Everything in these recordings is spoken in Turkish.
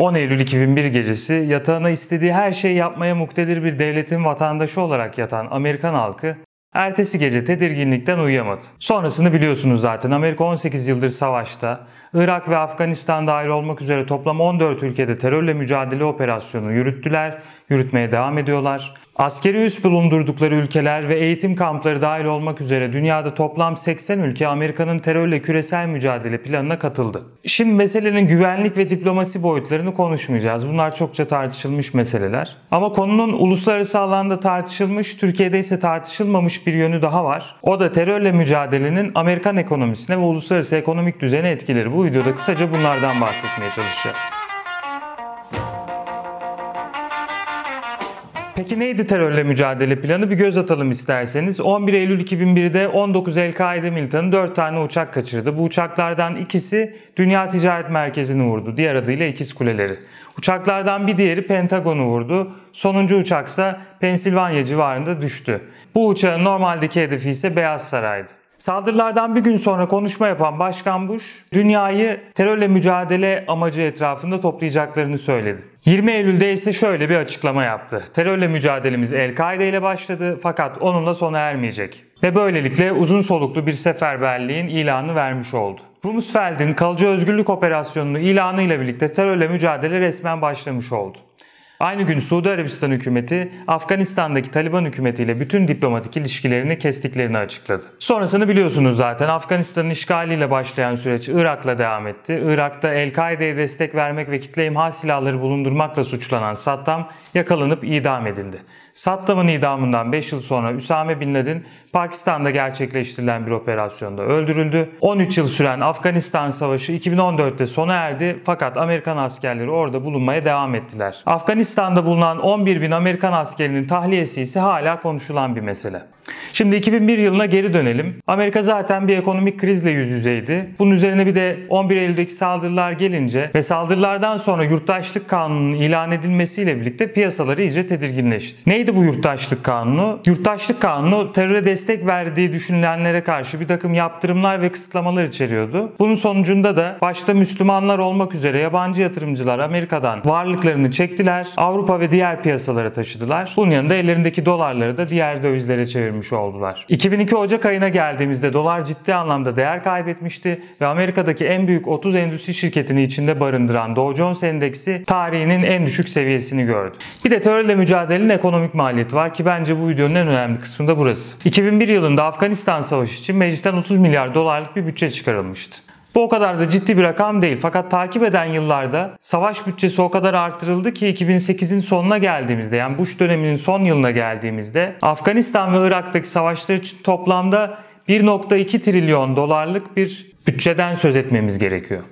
10 Eylül 2001 gecesi yatağına istediği her şeyi yapmaya muktedir bir devletin vatandaşı olarak yatan Amerikan halkı ertesi gece tedirginlikten uyuyamadı. Sonrasını biliyorsunuz zaten Amerika 18 yıldır savaşta, Irak ve Afganistan dahil olmak üzere toplam 14 ülkede terörle mücadele operasyonu yürüttüler, yürütmeye devam ediyorlar. Askeri üs bulundurdukları ülkeler ve eğitim kampları dahil olmak üzere dünyada toplam 80 ülke Amerika'nın terörle küresel mücadele planına katıldı. Şimdi meselenin güvenlik ve diplomasi boyutlarını konuşmayacağız. Bunlar çokça tartışılmış meseleler. Ama konunun uluslararası alanda tartışılmış, Türkiye'de ise tartışılmamış bir yönü daha var. O da terörle mücadelenin Amerikan ekonomisine ve uluslararası ekonomik düzene etkileri. Bu videoda kısaca bunlardan bahsetmeye çalışacağız. Peki neydi terörle mücadele planı? Bir göz atalım isterseniz. 11 Eylül 2001'de 19 El-Kaide militanı 4 tane uçak kaçırdı. Bu uçaklardan ikisi Dünya Ticaret Merkezi'ni vurdu. Diğer adıyla İkiz Kuleleri. Uçaklardan bir diğeri Pentagon'u vurdu. Sonuncu uçaksa Pensilvanya civarında düştü. Bu uçağın normaldeki hedefi ise Beyaz Saray'dı. Saldırılardan bir gün sonra konuşma yapan Başkan Bush, dünyayı terörle mücadele amacı etrafında toplayacaklarını söyledi. 20 Eylül'de ise şöyle bir açıklama yaptı. Terörle mücadelemiz El-Kaide ile başladı fakat onunla sona ermeyecek. Ve böylelikle uzun soluklu bir seferberliğin ilanı vermiş oldu. Rumsfeld'in kalıcı özgürlük operasyonunu ilanıyla birlikte terörle mücadele resmen başlamış oldu. Aynı gün Suudi Arabistan hükümeti Afganistan'daki Taliban hükümetiyle bütün diplomatik ilişkilerini kestiklerini açıkladı. Sonrasını biliyorsunuz zaten Afganistan'ın işgaliyle başlayan süreç Irak'la devam etti. Irak'ta El-Kaide'ye destek vermek ve kitle imha silahları bulundurmakla suçlanan Saddam yakalanıp idam edildi. Saddam'ın idamından 5 yıl sonra Üsame Bin Laden Pakistan'da gerçekleştirilen bir operasyonda öldürüldü. 13 yıl süren Afganistan Savaşı 2014'te sona erdi fakat Amerikan askerleri orada bulunmaya devam ettiler. Afganistan'da bulunan 11 bin Amerikan askerinin tahliyesi ise hala konuşulan bir mesele. Şimdi 2001 yılına geri dönelim. Amerika zaten bir ekonomik krizle yüz yüzeydi. Bunun üzerine bir de 11 Eylül'deki saldırılar gelince ve saldırılardan sonra yurttaşlık kanununun ilan edilmesiyle birlikte piyasalar iyice tedirginleşti. Neydi bu yurttaşlık kanunu? Yurttaşlık kanunu teröre destek verdiği düşünülenlere karşı bir takım yaptırımlar ve kısıtlamalar içeriyordu. Bunun sonucunda da başta Müslümanlar olmak üzere yabancı yatırımcılar Amerika'dan varlıklarını çektiler. Avrupa ve diğer piyasalara taşıdılar. Bunun yanında ellerindeki dolarları da diğer dövizlere çevirmiş oldular. 2002 Ocak ayına geldiğimizde dolar ciddi anlamda değer kaybetmişti ve Amerika'daki en büyük 30 endüstri şirketini içinde barındıran Dow Jones Endeksi tarihinin en düşük seviyesini gördü. Bir de terörle mücadelenin ekonomik maliyeti var ki bence bu videonun en önemli kısmı da burası. 2001 yılında Afganistan Savaşı için meclisten 30 milyar dolarlık bir bütçe çıkarılmıştı. Bu o kadar da ciddi bir rakam değil fakat takip eden yıllarda savaş bütçesi o kadar artırıldı ki 2008'in sonuna geldiğimizde yani Bush döneminin son yılına geldiğimizde Afganistan ve Irak'taki savaşlar için toplamda 1.2 trilyon dolarlık bir bütçeden söz etmemiz gerekiyor.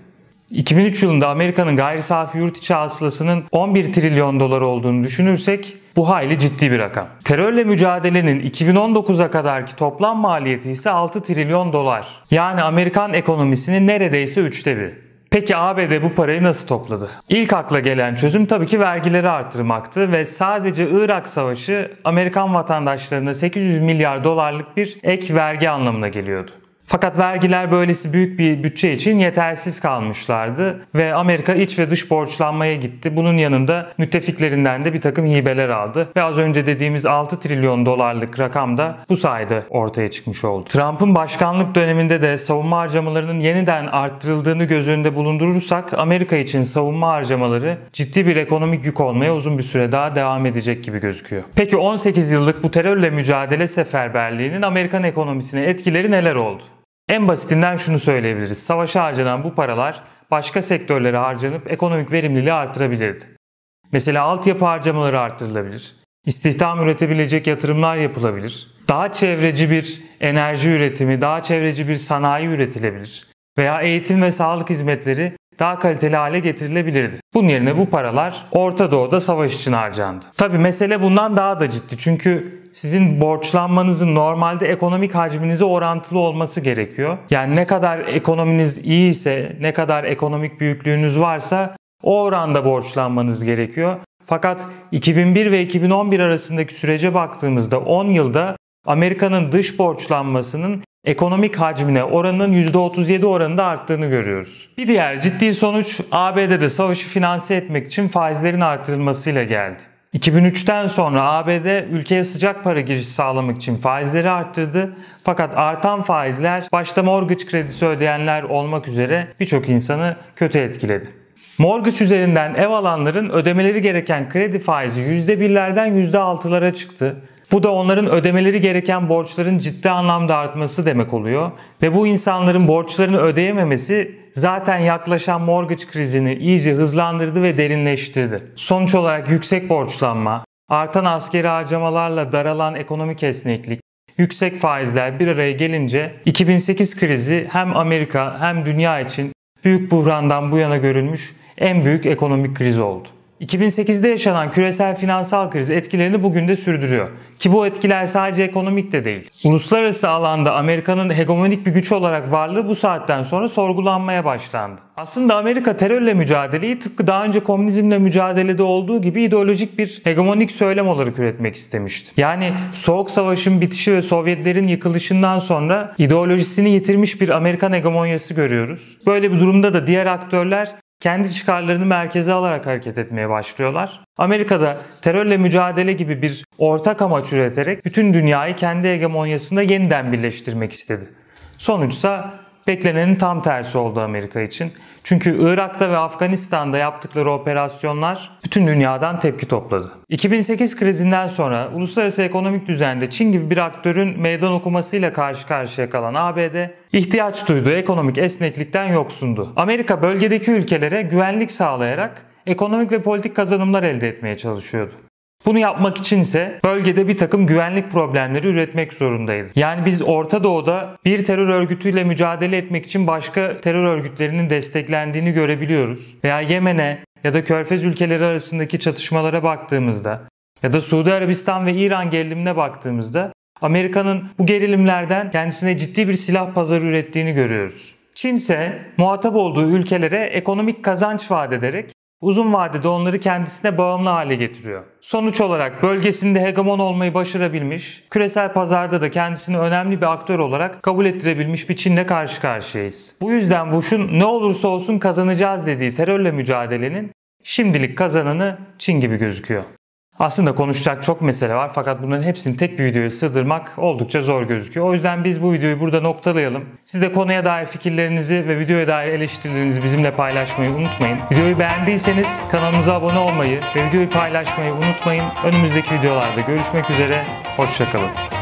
2003 yılında Amerika'nın gayri safi yurt içi hasılasının 11 trilyon dolar olduğunu düşünürsek bu hayli ciddi bir rakam. Terörle mücadelenin 2019'a kadarki toplam maliyeti ise 6 trilyon dolar. Yani Amerikan ekonomisinin neredeyse üçte biri. Peki ABD bu parayı nasıl topladı? İlk akla gelen çözüm tabii ki vergileri arttırmaktı ve sadece Irak Savaşı Amerikan vatandaşlarına 800 milyar dolarlık bir ek vergi anlamına geliyordu. Fakat vergiler böylesi büyük bir bütçe için yetersiz kalmışlardı ve Amerika iç ve dış borçlanmaya gitti. Bunun yanında müttefiklerinden de bir takım hibeler aldı ve az önce dediğimiz 6 trilyon dolarlık rakam da bu sayede ortaya çıkmış oldu. Trump'ın başkanlık döneminde de savunma harcamalarının yeniden arttırıldığını göz önünde bulundurursak Amerika için savunma harcamaları ciddi bir ekonomik yük olmaya uzun bir süre daha devam edecek gibi gözüküyor. Peki 18 yıllık bu terörle mücadele seferberliğinin Amerikan ekonomisine etkileri neler oldu? En basitinden şunu söyleyebiliriz. Savaşa harcanan bu paralar başka sektörlere harcanıp ekonomik verimliliği artırabilirdi. Mesela altyapı harcamaları artırılabilir. İstihdam üretebilecek yatırımlar yapılabilir. Daha çevreci bir enerji üretimi, daha çevreci bir sanayi üretilebilir. Veya eğitim ve sağlık hizmetleri daha kaliteli hale getirilebilirdi. Bunun yerine bu paralar Orta Doğu'da savaş için harcandı. Tabi mesele bundan daha da ciddi çünkü sizin borçlanmanızın normalde ekonomik hacminize orantılı olması gerekiyor. Yani ne kadar ekonominiz iyi ise, ne kadar ekonomik büyüklüğünüz varsa o oranda borçlanmanız gerekiyor. Fakat 2001 ve 2011 arasındaki sürece baktığımızda 10 yılda Amerika'nın dış borçlanmasının ekonomik hacmine oranının %37 oranında arttığını görüyoruz. Bir diğer ciddi sonuç ABD'de savaşı finanse etmek için faizlerin artırılmasıyla geldi. 2003'ten sonra ABD ülkeye sıcak para girişi sağlamak için faizleri arttırdı. Fakat artan faizler başta mortgage kredisi ödeyenler olmak üzere birçok insanı kötü etkiledi. Mortgage üzerinden ev alanların ödemeleri gereken kredi faizi %1'lerden %6'lara çıktı. Bu da onların ödemeleri gereken borçların ciddi anlamda artması demek oluyor. Ve bu insanların borçlarını ödeyememesi zaten yaklaşan mortgage krizini iyice hızlandırdı ve derinleştirdi. Sonuç olarak yüksek borçlanma, artan askeri harcamalarla daralan ekonomik esneklik, yüksek faizler bir araya gelince 2008 krizi hem Amerika hem dünya için büyük buhrandan bu yana görülmüş en büyük ekonomik kriz oldu. 2008'de yaşanan küresel finansal kriz etkilerini bugün de sürdürüyor. Ki bu etkiler sadece ekonomik de değil. Uluslararası alanda Amerika'nın hegemonik bir güç olarak varlığı bu saatten sonra sorgulanmaya başlandı. Aslında Amerika terörle mücadeleyi tıpkı daha önce komünizmle mücadelede olduğu gibi ideolojik bir hegemonik söylem olarak üretmek istemişti. Yani Soğuk Savaş'ın bitişi ve Sovyetlerin yıkılışından sonra ideolojisini yitirmiş bir Amerikan hegemonyası görüyoruz. Böyle bir durumda da diğer aktörler kendi çıkarlarını merkeze alarak hareket etmeye başlıyorlar. Amerika'da terörle mücadele gibi bir ortak amaç üreterek bütün dünyayı kendi hegemonyasında yeniden birleştirmek istedi. Sonuçsa beklenenin tam tersi oldu Amerika için. Çünkü Irak'ta ve Afganistan'da yaptıkları operasyonlar bütün dünyadan tepki topladı. 2008 krizinden sonra uluslararası ekonomik düzende Çin gibi bir aktörün meydan okumasıyla karşı karşıya kalan ABD ihtiyaç duyduğu ekonomik esneklikten yoksundu. Amerika bölgedeki ülkelere güvenlik sağlayarak ekonomik ve politik kazanımlar elde etmeye çalışıyordu. Bunu yapmak içinse bölgede bir takım güvenlik problemleri üretmek zorundaydı. Yani biz Orta Doğu'da bir terör örgütüyle mücadele etmek için başka terör örgütlerinin desteklendiğini görebiliyoruz. Veya Yemen'e ya da Körfez ülkeleri arasındaki çatışmalara baktığımızda ya da Suudi Arabistan ve İran gerilimine baktığımızda Amerika'nın bu gerilimlerden kendisine ciddi bir silah pazarı ürettiğini görüyoruz. Çin ise muhatap olduğu ülkelere ekonomik kazanç vaat ederek uzun vadede onları kendisine bağımlı hale getiriyor. Sonuç olarak bölgesinde hegemon olmayı başarabilmiş, küresel pazarda da kendisini önemli bir aktör olarak kabul ettirebilmiş bir Çin'le karşı karşıyayız. Bu yüzden Bush'un ne olursa olsun kazanacağız dediği terörle mücadelenin şimdilik kazananı Çin gibi gözüküyor. Aslında konuşacak çok mesele var fakat bunların hepsini tek bir videoya sığdırmak oldukça zor gözüküyor. O yüzden biz bu videoyu burada noktalayalım. Siz de konuya dair fikirlerinizi ve videoya dair eleştirilerinizi bizimle paylaşmayı unutmayın. Videoyu beğendiyseniz kanalımıza abone olmayı ve videoyu paylaşmayı unutmayın. Önümüzdeki videolarda görüşmek üzere. Hoşçakalın.